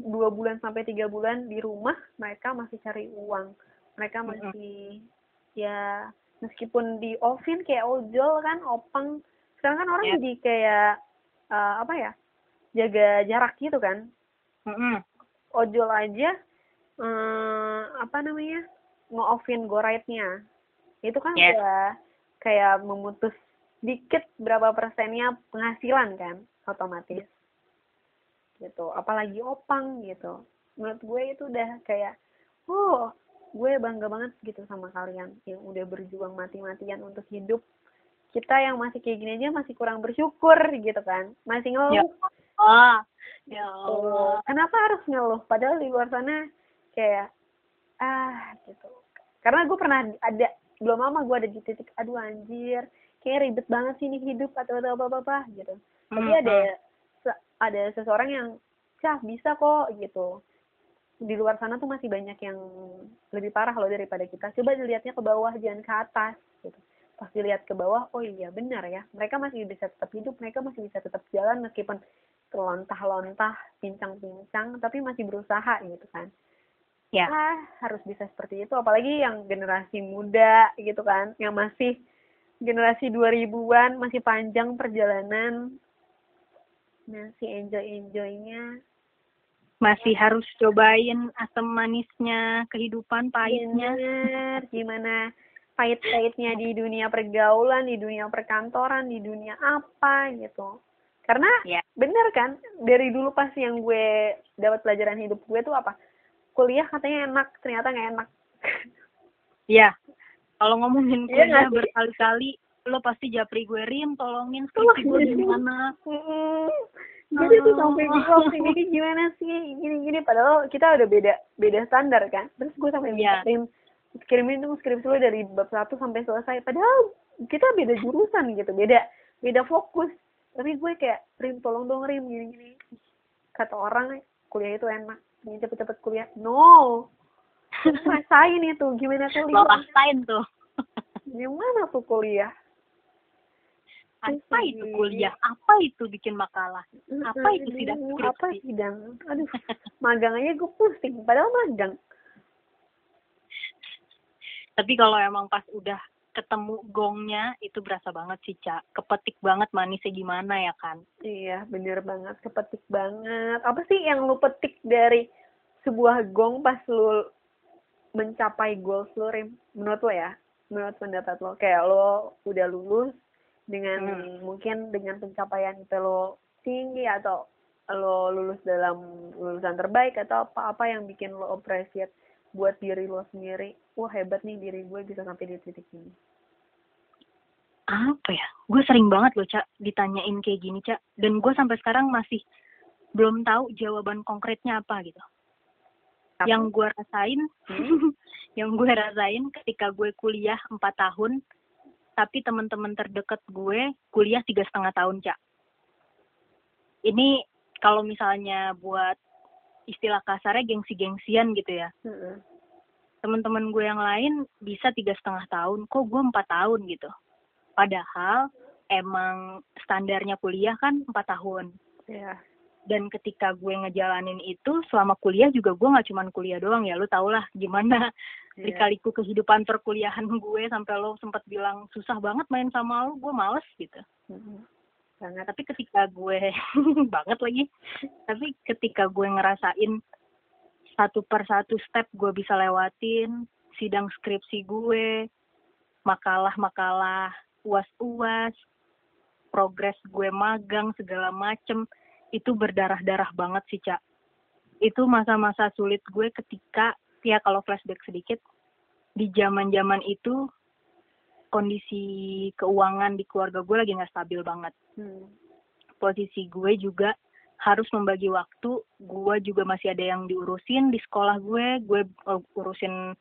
dua bulan sampai tiga bulan di rumah mereka masih cari uang. Mereka masih ya meskipun di offin kayak ojol kan opang sekarang kan orang
Ya.
jadi kayak eh, apa ya jaga jarak gitu kan?
Mm-mm.
ojol aja eh, apa namanya nge-offin go ride-nya. Itu kan
Yes.
kayak kayak memutus dikit berapa persennya penghasilan kan otomatis. Gitu. Apalagi opang gitu. Menurut gue itu udah kayak oh gue bangga banget gitu sama kalian yang udah berjuang mati-matian untuk hidup. Kita yang masih kayak gini aja masih kurang bersyukur gitu kan. Masih ngeluh.
Ya. Oh, ya
Oh,
Allah.
kenapa harus ngeluh? Padahal di luar sana kayak ah gitu. Karena gue pernah ada belum lama gue ada di titik aduh anjir kayak ribet banget sih ini hidup atau atau apa apa, apa gitu. Tapi
Hmm,
ada se- ada seseorang yang cah bisa kok gitu. Di luar sana tuh masih banyak yang lebih parah loh daripada kita. Coba dilihatnya ke bawah jangan ke atas gitu. Pas dilihat ke bawah, oh iya benar ya. Mereka masih bisa tetap hidup, mereka masih bisa tetap jalan meskipun lontah-lontah, pincang-pincang, tapi masih berusaha gitu kan.
Ya.
Ah, harus bisa seperti itu. Apalagi yang generasi muda gitu kan, yang masih generasi 2000-an, masih panjang perjalanan. masih enjoy enjoynya
masih harus cobain asam manisnya kehidupan pahitnya
Bener. gimana pahit-pahitnya di dunia pergaulan di dunia perkantoran di dunia apa gitu karena
Ya.
bener kan dari dulu pas yang gue dapat pelajaran hidup gue tuh apa? Kuliah katanya enak ternyata nggak enak.
Ya kalau ngomongin
Iya
kuliah
sih?
berkali-kali lo pasti japri gue rim tolongin skripsi gue gimana
Mm, jadi tuh
Oh.
sampai bingung sih ini gimana sih? Gini gini padahal kita udah beda beda standar kan? Terus gue sampai
Iya.
Rim kirimin dong skripsi lo dari bab satu sampai selesai. Padahal kita beda jurusan gitu beda beda fokus tapi gue kayak Rim tolong dong Rim gini gini kata orang kuliah itu enak ingin cepet-cepet kuliah no rasain itu gimana
lo
kuliah
rasain tuh
gimana tuh kuliah
apa itu kuliah apa itu bikin makalah Apa itu sidang skripsi?
Apa sidang? Aduh, magang aja gue pusing. Padahal magang.
tapi kalau emang pas udah ketemu gongnya itu berasa banget sih cak kepetik banget manisnya gimana ya kan
Iya, bener banget. Kepetik banget. Apa sih yang lu petik dari sebuah gong pas lu mencapai goals lu, Rim? Menurut lo ya? Menurut pendapat lo. Kayak lo udah lulus dengan
Hmm.
mungkin dengan pencapaian itu lo tinggi atau lo lulus dalam lulusan terbaik atau apa-apa yang bikin lo appreciate buat diri lo sendiri. Wah, hebat nih diri gue bisa sampai di titik ini.
apa ya? Gue sering banget loh cak ditanyain kayak gini cak dan gue sampai sekarang masih belum tahu jawaban konkretnya apa gitu.
Tapi-
yang gue rasain yang gue rasain ketika gue kuliah empat tahun tapi teman-teman terdekat gue kuliah tiga setengah tahun cak ini kalau misalnya buat istilah kasarnya gengsi-gengsian gitu ya
Heeh.
teman-teman gue yang lain bisa tiga setengah tahun kok gue empat tahun gitu padahal emang standarnya kuliah kan empat tahun
Iya.
dan ketika gue ngejalanin itu selama kuliah juga gue nggak cuman kuliah doang ya lu tau lah gimana lika-liku kehidupan perkuliahan gue sampai lo sempat bilang susah banget main sama lu gue males gitu
Mm-mm. Banget.
tapi ketika gue banget lagi. Tapi ketika gue ngerasain satu per satu step gue bisa lewatin sidang skripsi gue makalah-makalah uas-uas progres gue magang segala macem itu berdarah-darah banget sih cak itu masa-masa sulit gue ketika ya kalau flashback sedikit di zaman-zaman itu kondisi keuangan di keluarga gue lagi nggak stabil banget
Hmm.
posisi gue juga harus membagi waktu. Gue juga masih ada yang diurusin di sekolah gue. Gue uh, urusin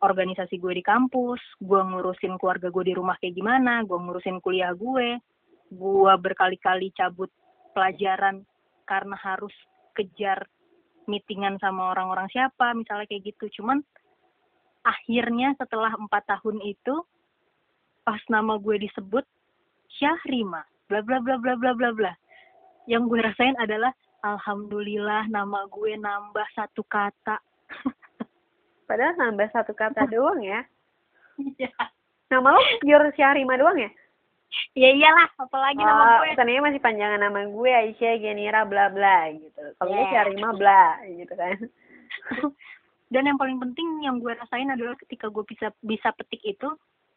organisasi gue di kampus. Gue ngurusin keluarga gue di rumah kayak gimana. Gue ngurusin kuliah gue. Gue berkali-kali cabut pelajaran karena harus kejar meetingan sama orang-orang siapa misalnya kayak gitu. Cuman akhirnya setelah empat tahun itu pas nama gue disebut Syahrima bla bla bla bla bla bla bla yang gue rasain adalah alhamdulillah nama gue nambah satu kata
Padahal nambah satu kata doang ya.
Iya.
Nama lo pure Syahrima doang ya?
ya iyalah apalagi nama
Oh,
gue
ternyata masih panjangan nama gue Aisyah Genira bla bla gitu. Kalau gue
Yeah.
Syahrima bla gitu kan.
dan yang paling penting yang gue rasain adalah ketika gue bisa bisa petik itu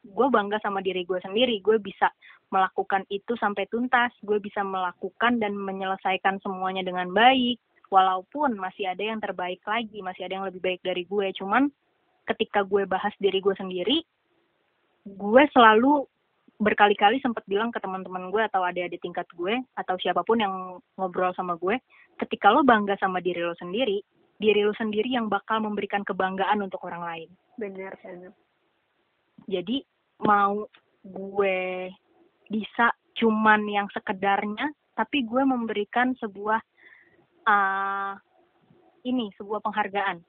gue bangga sama diri gue sendiri. Gue bisa melakukan itu sampai tuntas. Gue bisa melakukan dan menyelesaikan semuanya dengan baik. Walaupun masih ada yang terbaik lagi masih ada yang lebih baik dari gue. Cuman ketika gue bahas diri gue sendiri gue selalu berkali-kali sempat bilang ke teman-teman gue atau adik-adik tingkat gue atau siapa pun yang ngobrol sama gue ketika lo bangga sama diri lo sendiri diri lo sendiri yang bakal memberikan kebanggaan untuk orang lain.
Bener banget.
jadi mau gue bisa cuman yang sekedarnya tapi gue memberikan sebuah uh, ini sebuah penghargaan.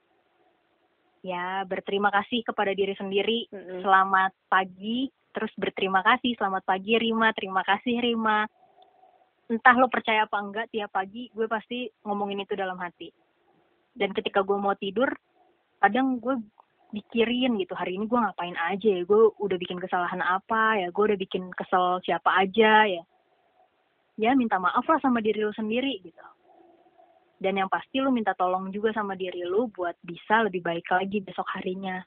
Ya berterima kasih kepada diri sendiri.
Mm-mm.
selamat pagi. Terus berterima kasih. Selamat pagi Rima. Terima kasih Rima. Entah lo percaya apa enggak tiap pagi gue pasti ngomongin itu dalam hati. Dan ketika gue mau tidur kadang gue mikirin gitu hari ini gue ngapain aja ya gue udah bikin kesalahan apa ya gue udah bikin kesel siapa aja ya ya minta maaf lah sama diri lu sendiri gitu dan yang pasti lu minta tolong juga sama diri lu buat bisa lebih baik lagi besok harinya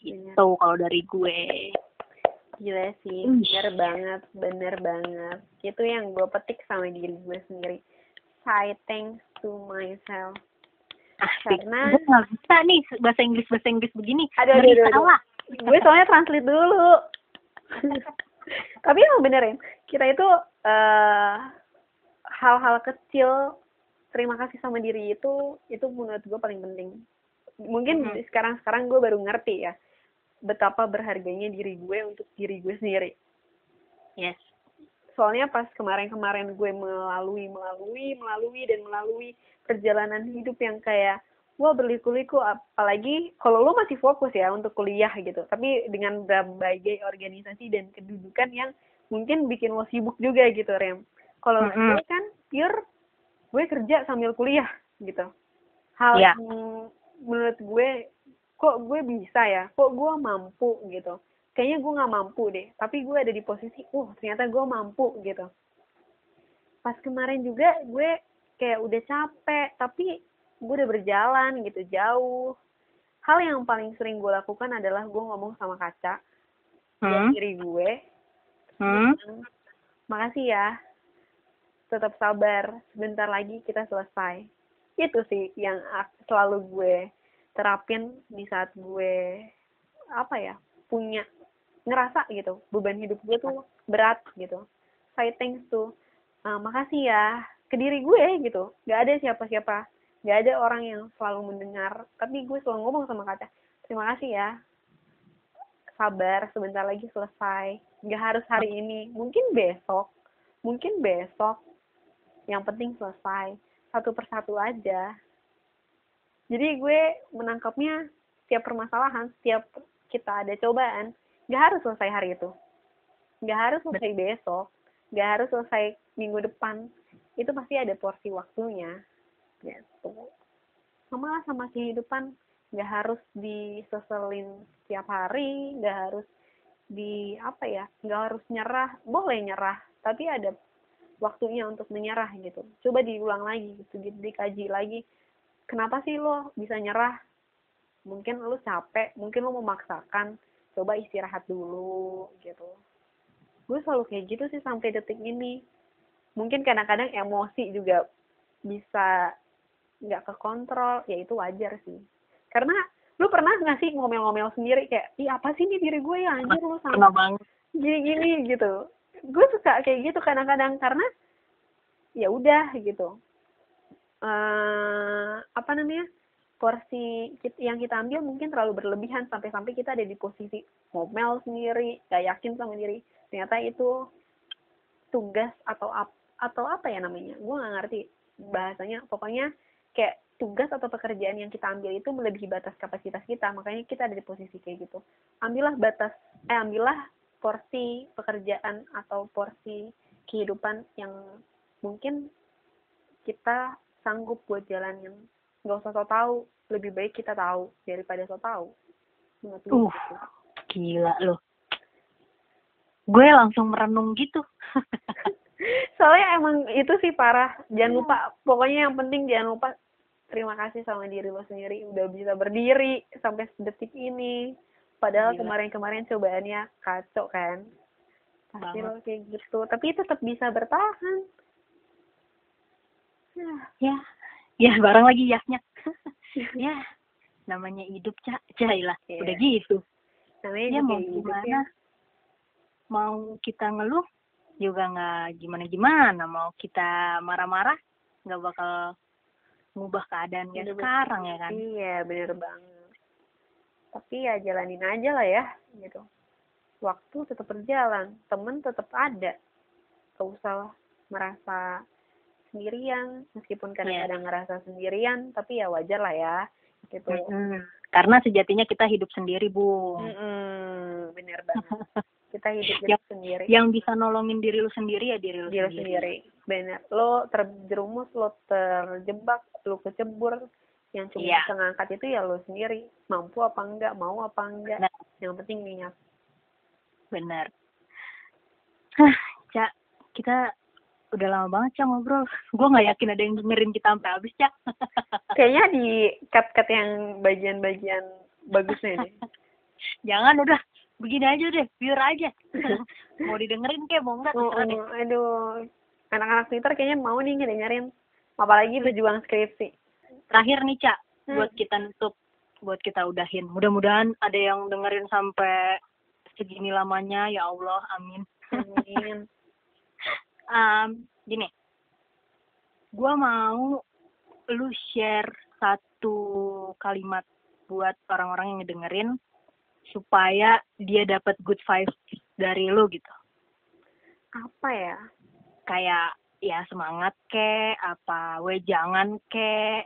Bener.
gitu kalau dari gue
Gila sih, bener banget, bener banget. Itu yang gue petik sama diri gue sendiri. Say thanks to myself.
Asik
Karena-
gue nggak bisa nih bahasa Inggris bahasa Inggris begini
Aduh, aduh, aduh, gue soalnya translate dulu. Tapi emang bener ya, kita itu eh hal-hal kecil terima kasih sama diri itu itu menurut gue paling penting. Mungkin
Mhm.
sekarang-sekarang gue baru ngerti ya betapa berharganya diri gue untuk diri gue sendiri.
yes
soalnya pas kemarin-kemarin gue melalui melalui melalui dan melalui perjalanan hidup yang kayak wah berliku-liku. Apalagi kalau lo masih fokus ya untuk kuliah gitu. Tapi dengan berbagai organisasi dan kedudukan yang mungkin bikin lo sibuk juga gitu rem. Kalau
Mm-mm.
gue kan pure gue kerja sambil kuliah gitu. Hal
Iya.
yang menurut gue kok gue bisa ya? Kok gue mampu gitu? Kayaknya gue nggak mampu deh. Tapi gue ada di posisi uh ternyata gue mampu gitu. Pas kemarin juga gue kayak udah capek tapi gue udah berjalan gitu jauh hal yang paling sering gue lakukan adalah gue ngomong sama kaca
hmm?
diri gue
Hmm?
makasih ya tetap sabar sebentar lagi kita selesai itu sih yang selalu gue terapin di saat gue apa ya punya ngerasa gitu beban hidup gue tuh berat gitu say thanks to "Ah, makasih ya ke diri gue gitu. Nggak ada siapa-siapa. Nggak ada orang yang selalu mendengar. Tapi gue selalu ngomong sama kaca terima kasih ya. Sabar sebentar lagi selesai. Nggak harus hari ini. Mungkin besok. Mungkin besok. Yang penting selesai. Satu persatu aja. Jadi gue menangkapnya setiap permasalahan setiap kita ada cobaan nggak harus selesai hari itu. Nggak harus selesai besok. Nggak harus selesai minggu depan itu pasti ada porsi waktunya gitu. Sama lah sama kehidupan. Nggak harus diseselin setiap hari nggak harus di apa ya nggak harus nyerah. Boleh nyerah tapi ada waktunya untuk menyerah gitu. Coba diulang lagi gitu. Di- dikaji lagi kenapa sih lo bisa nyerah? Mungkin lo capek mungkin lo memaksakan coba istirahat dulu gitu. Gue selalu kayak gitu sih sampai detik ini mungkin kadang-kadang emosi juga bisa nggak kekontrol ya itu wajar sih. Karena lu pernah nggak sih ngomel-ngomel sendiri kayak ih apa sih nih diri gue ya? Anjir lu sama gini-gini gitu. Gue suka kayak gitu kadang-kadang karena ya udah gitu. Eh apa namanya porsi yang kita ambil mungkin terlalu berlebihan sampai-sampai kita ada di posisi ngomel sendiri gak yakin sama diri. Ternyata itu tugas atau ap atau apa ya namanya? Gue nggak ngerti bahasanya. Pokoknya kayak tugas atau pekerjaan yang kita ambil itu melebihi batas kapasitas kita. Makanya kita ada di posisi kayak gitu. Ambillah batas eh ambillah porsi pekerjaan atau porsi kehidupan yang mungkin kita sanggup buat jalanin nggak usah so tahu lebih baik kita tahu daripada so tahu menurut gue
Uh.
gitu.
gila lo gue langsung merenung gitu
soalnya emang itu sih parah. Jangan lupa pokoknya yang penting jangan lupa terima kasih sama diri lo sendiri udah bisa berdiri sampai detik ini. Padahal
Gila.
kemarin-kemarin cobaannya kacau kan. Pasti lo kayak gitu. Tapi tetap bisa bertahan. Nah,
ya. Ya barang lagi yahnya ya. Namanya hidup cak cailah
Iya.
udah gitu.
Namanya
ya mau
hidup
gimana?
Ya.
mau kita ngeluh juga nggak gimana gimana mau kita marah-marah nggak bakal ngubah keadaan kayak sekarang ya kan
Iya, bener banget. Tapi ya jalanin aja lah ya, gitu. Waktu tetap berjalan, temen tetap ada. Gak usah merasa sendirian, meskipun kadang-kadang ngerasa sendirian, tapi ya wajar lah ya, gitu.
Mm-mm. karena sejatinya kita hidup sendiri bu
Mm-mm, bener banget. Kita hidup
Yang-
sendiri.
yang bisa nolongin diri lu sendiri ya diri lu
diri
sendiri,
sendiri bener lo terjerumus lo terjebak lo kecebur yang cuma
Iya.
bisa ngangkat itu ya lo sendiri mampu apa enggak mau apa enggak
Nah.
yang penting niat
benar Hah, cak kita udah lama banget Cak ngobrol. Gue nggak yakin ada yang dengerin kita sampai habis Cak.
Kayaknya di cut-cut yang bagian-bagian bagusnya nih.
Jangan udah begini aja deh, biar aja. mau didengerin kayak mau enggak
Oh,
terserah deh.
oh, aduh. Anak-anak Twitter kayaknya mau nih ngedengerin. Apalagi berjuang skripsi.
Terakhir nih Cak,
Hmm.
buat kita nutup, buat kita udahin. Mudah-mudahan ada yang dengerin sampai segini lamanya, ya Allah, amin.
Amin.
um, gini, gue mau lu share satu kalimat buat orang-orang yang ngedengerin supaya dia dapat good vibes dari lu gitu.
Apa ya?
Kayak ya semangat ke, apa we jangan ke,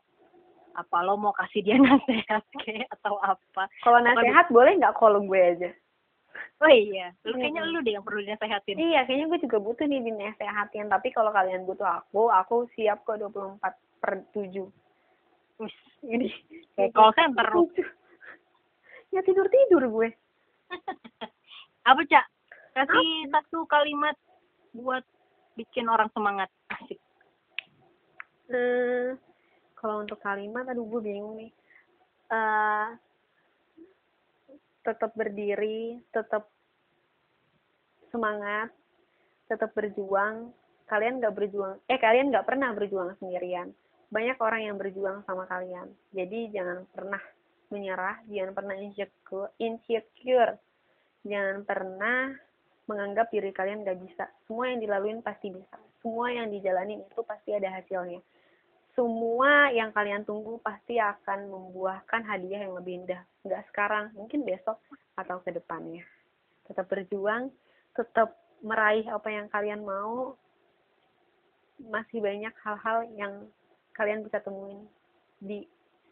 apa lo mau kasih dia nasihat ke atau apa.
Kalau
Apa
nasehat boleh nggak kalau gue aja?
Oh iya, lu kayaknya
Hmm.
lu deh yang perlu dinasehatin.
Iya, kayaknya gue juga butuh nih dinasehatin. Tapi kalau kalian butuh aku, aku siap kok 24 per 7.
Wis,
Ini.
kayak call center
Ya tidur-tidur gue.
apa cak kasih satu kalimat buat bikin orang semangat asik
Hmm, kalau untuk kalimat, aduh gue bingung nih. Eh, tetap berdiri, tetap semangat, tetap berjuang. Kalian nggak berjuang, eh kalian nggak pernah berjuang sendirian. Banyak orang yang berjuang sama kalian. Jadi jangan pernah menyerah, jangan pernah insecure. Jangan pernah menganggap diri kalian nggak bisa. Semua yang dilaluin pasti bisa. Semua yang dijalanin itu pasti ada hasilnya semua yang kalian tunggu pasti akan membuahkan hadiah yang lebih indah. Nggak sekarang, mungkin besok atau ke depannya. Tetap berjuang, tetap meraih apa yang kalian mau. Masih banyak hal-hal yang kalian bisa temuin di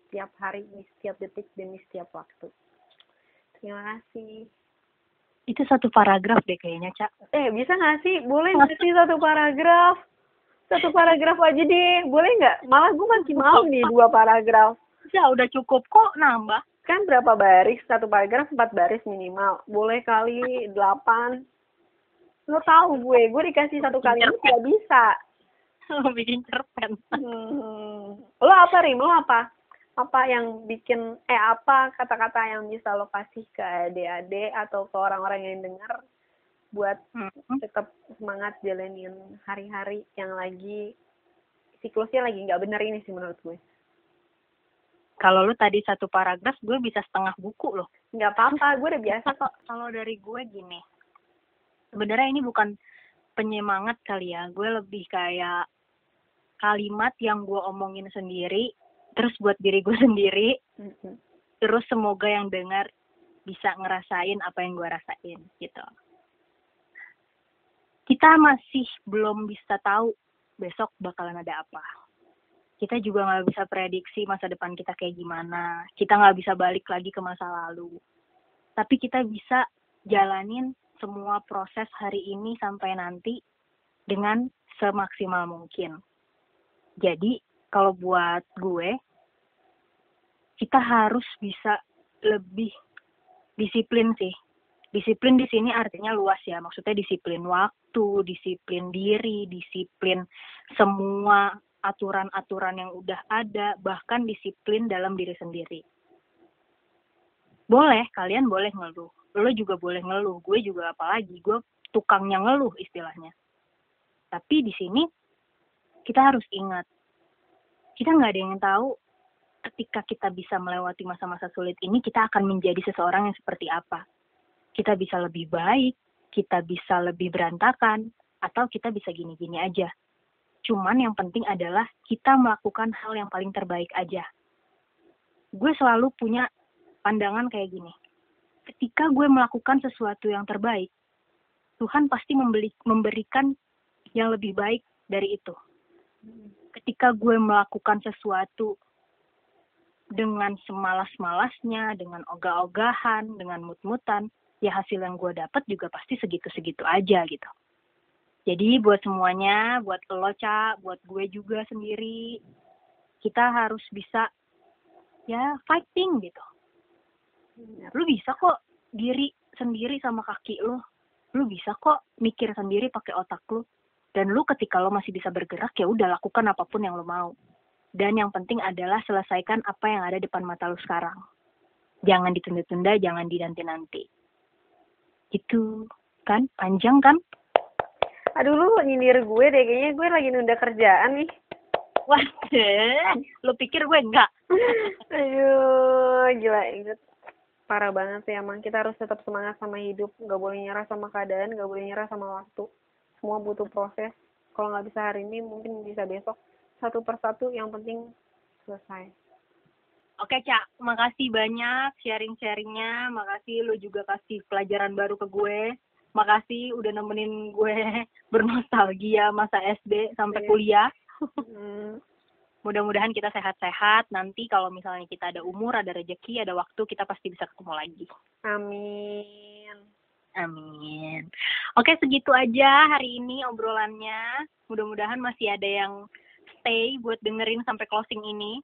setiap hari, di setiap detik, di setiap waktu. Terima kasih.
itu satu paragraf deh kayaknya cak
Eh, bisa nggak sih? Boleh nggak sih satu paragraf? Satu paragraf aja deh. Boleh nggak? Malah gue masih mau nih dua paragraf.
ya udah cukup kok nambah
kan berapa baris satu paragraf empat baris minimal boleh kali delapan lo tahu gue gue dikasih satu kalimat tidak bisa
bikin cerpen
hmm. lo apa rim lo apa apa yang bikin eh apa kata-kata yang bisa lo kasih ke adik-adik atau ke orang-orang yang dengar buat
Hmm.
tetap semangat jalanin hari-hari yang lagi siklusnya lagi nggak bener ini sih menurut gue.
Kalau lu tadi satu paragraf gue bisa setengah buku loh.
Nggak apa-apa gue udah biasa kok.
Kalau dari gue gini sebenarnya ini bukan penyemangat kali ya. Gue lebih kayak kalimat yang gue omongin sendiri terus buat diri gue sendiri
Mm-mm.
terus semoga yang dengar bisa ngerasain apa yang gue rasain gitu. Kita masih belum bisa tahu besok bakalan ada apa. Kita juga nggak bisa prediksi masa depan kita kayak gimana. Kita nggak bisa balik lagi ke masa lalu. Tapi kita bisa jalanin semua proses hari ini sampai nanti dengan semaksimal mungkin. Jadi kalau buat gue kita harus bisa lebih disiplin sih. Disiplin di sini artinya luas ya, maksudnya disiplin waktu, disiplin diri, disiplin semua aturan-aturan yang udah ada, bahkan disiplin dalam diri sendiri. Boleh, kalian boleh ngeluh. Lo juga boleh ngeluh, gue juga apalagi, gue tukangnya ngeluh istilahnya. Tapi di sini kita harus ingat, kita nggak ada yang tahu ketika kita bisa melewati masa-masa sulit ini, kita akan menjadi seseorang yang seperti apa. Kita bisa lebih baik, kita bisa lebih berantakan, atau kita bisa gini-gini aja. Cuman yang penting adalah kita melakukan hal yang paling terbaik aja. Gue selalu punya pandangan kayak gini. Ketika gue melakukan sesuatu yang terbaik, Tuhan pasti membeli, memberikan yang lebih baik dari itu. Ketika gue melakukan sesuatu dengan semalas-malasnya, dengan ogah-ogahan, dengan mut-mutan, ya hasil yang gue dapat juga pasti segitu-segitu aja gitu. Jadi buat semuanya, buat lo, Ca, buat gue juga sendiri, kita harus bisa ya fighting gitu. Lu bisa kok diri sendiri sama kaki lo. Lu bisa kok mikir sendiri pakai otak lu. Dan lu ketika lo masih bisa bergerak ya udah lakukan apa pun yang lo mau. Dan yang penting adalah selesaikan apa yang ada depan mata lu sekarang. Jangan ditunda-tunda, jangan dinanti-nanti. Itu kan panjang kan?
Aduh lu nyindir gue deh, kayaknya gue lagi nunda kerjaan nih.
Wah, lo pikir gue enggak?
Aduh, gila inget. Parah banget sih emang. Kita harus tetap semangat sama hidup. Gak boleh nyerah sama keadaan, gak boleh nyerah sama waktu. Semua butuh proses. Kalau nggak bisa hari ini, mungkin bisa besok. Satu persatu, yang penting selesai.
Oke, Cak. Makasih banyak sharing-sharingnya. Makasih lo juga kasih pelajaran baru ke gue. Makasih udah nemenin gue bernostalgia masa SD sampai
Iya.
kuliah.
Hmm.
Mudah-mudahan kita sehat-sehat. Nanti kalau misalnya kita ada umur, ada rezeki, ada waktu, kita pasti bisa ketemu lagi.
Amin.
Amin. Oke, segitu aja hari ini obrolannya. Mudah-mudahan masih ada yang stay buat dengerin sampai closing ini.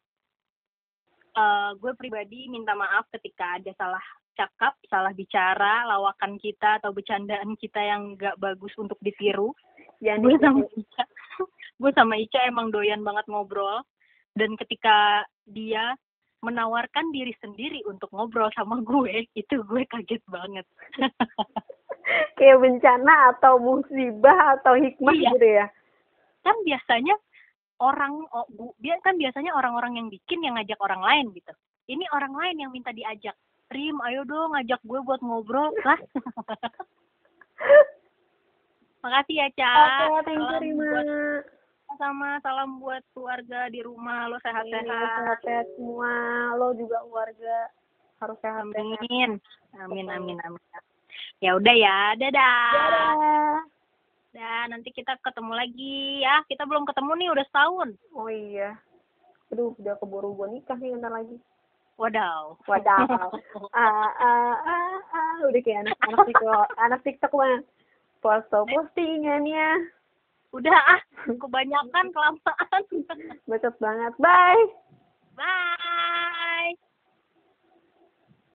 Eh, gue pribadi minta maaf ketika ada salah cakap, salah bicara, lawakan kita atau bercandaan kita yang gak bagus untuk ditiru.
Jangan
gue sama. Ica, gue sama Ica emang doyan banget ngobrol. Dan ketika dia menawarkan diri sendiri untuk ngobrol sama gue, itu gue kaget banget.
Kayak bencana atau musibah atau hikmah
Iya.
gitu ya.
kan biasanya orang oh, bu, dia kan biasanya orang-orang yang bikin yang ngajak orang lain gitu. Ini orang lain yang minta diajak. Rim, ayo dong ngajak gue buat ngobrol lah. Makasih ya, Ca.
Oke, thank you Rima.
buat- sama salam buat keluarga di rumah lo sehat-sehat.
sehat-sehat semua. Lo juga keluarga harus sehat-sehat.
Amin. Amin, amin, amin. Ya udah ya, dadah.
Dadah.
Dan nanti kita ketemu lagi ya. Kita belum ketemu nih udah setahun.
Oh iya. Aduh, udah keburu gue nikah nih bentar lagi.
Wadaw.
Wadaw. ah, ah, ah, ah. Udah kayak anak anak TikTok, anak TikTok banget. Foto postingannya.
Udah ah, kebanyakan kelamaan.
Bacot banget. Bye.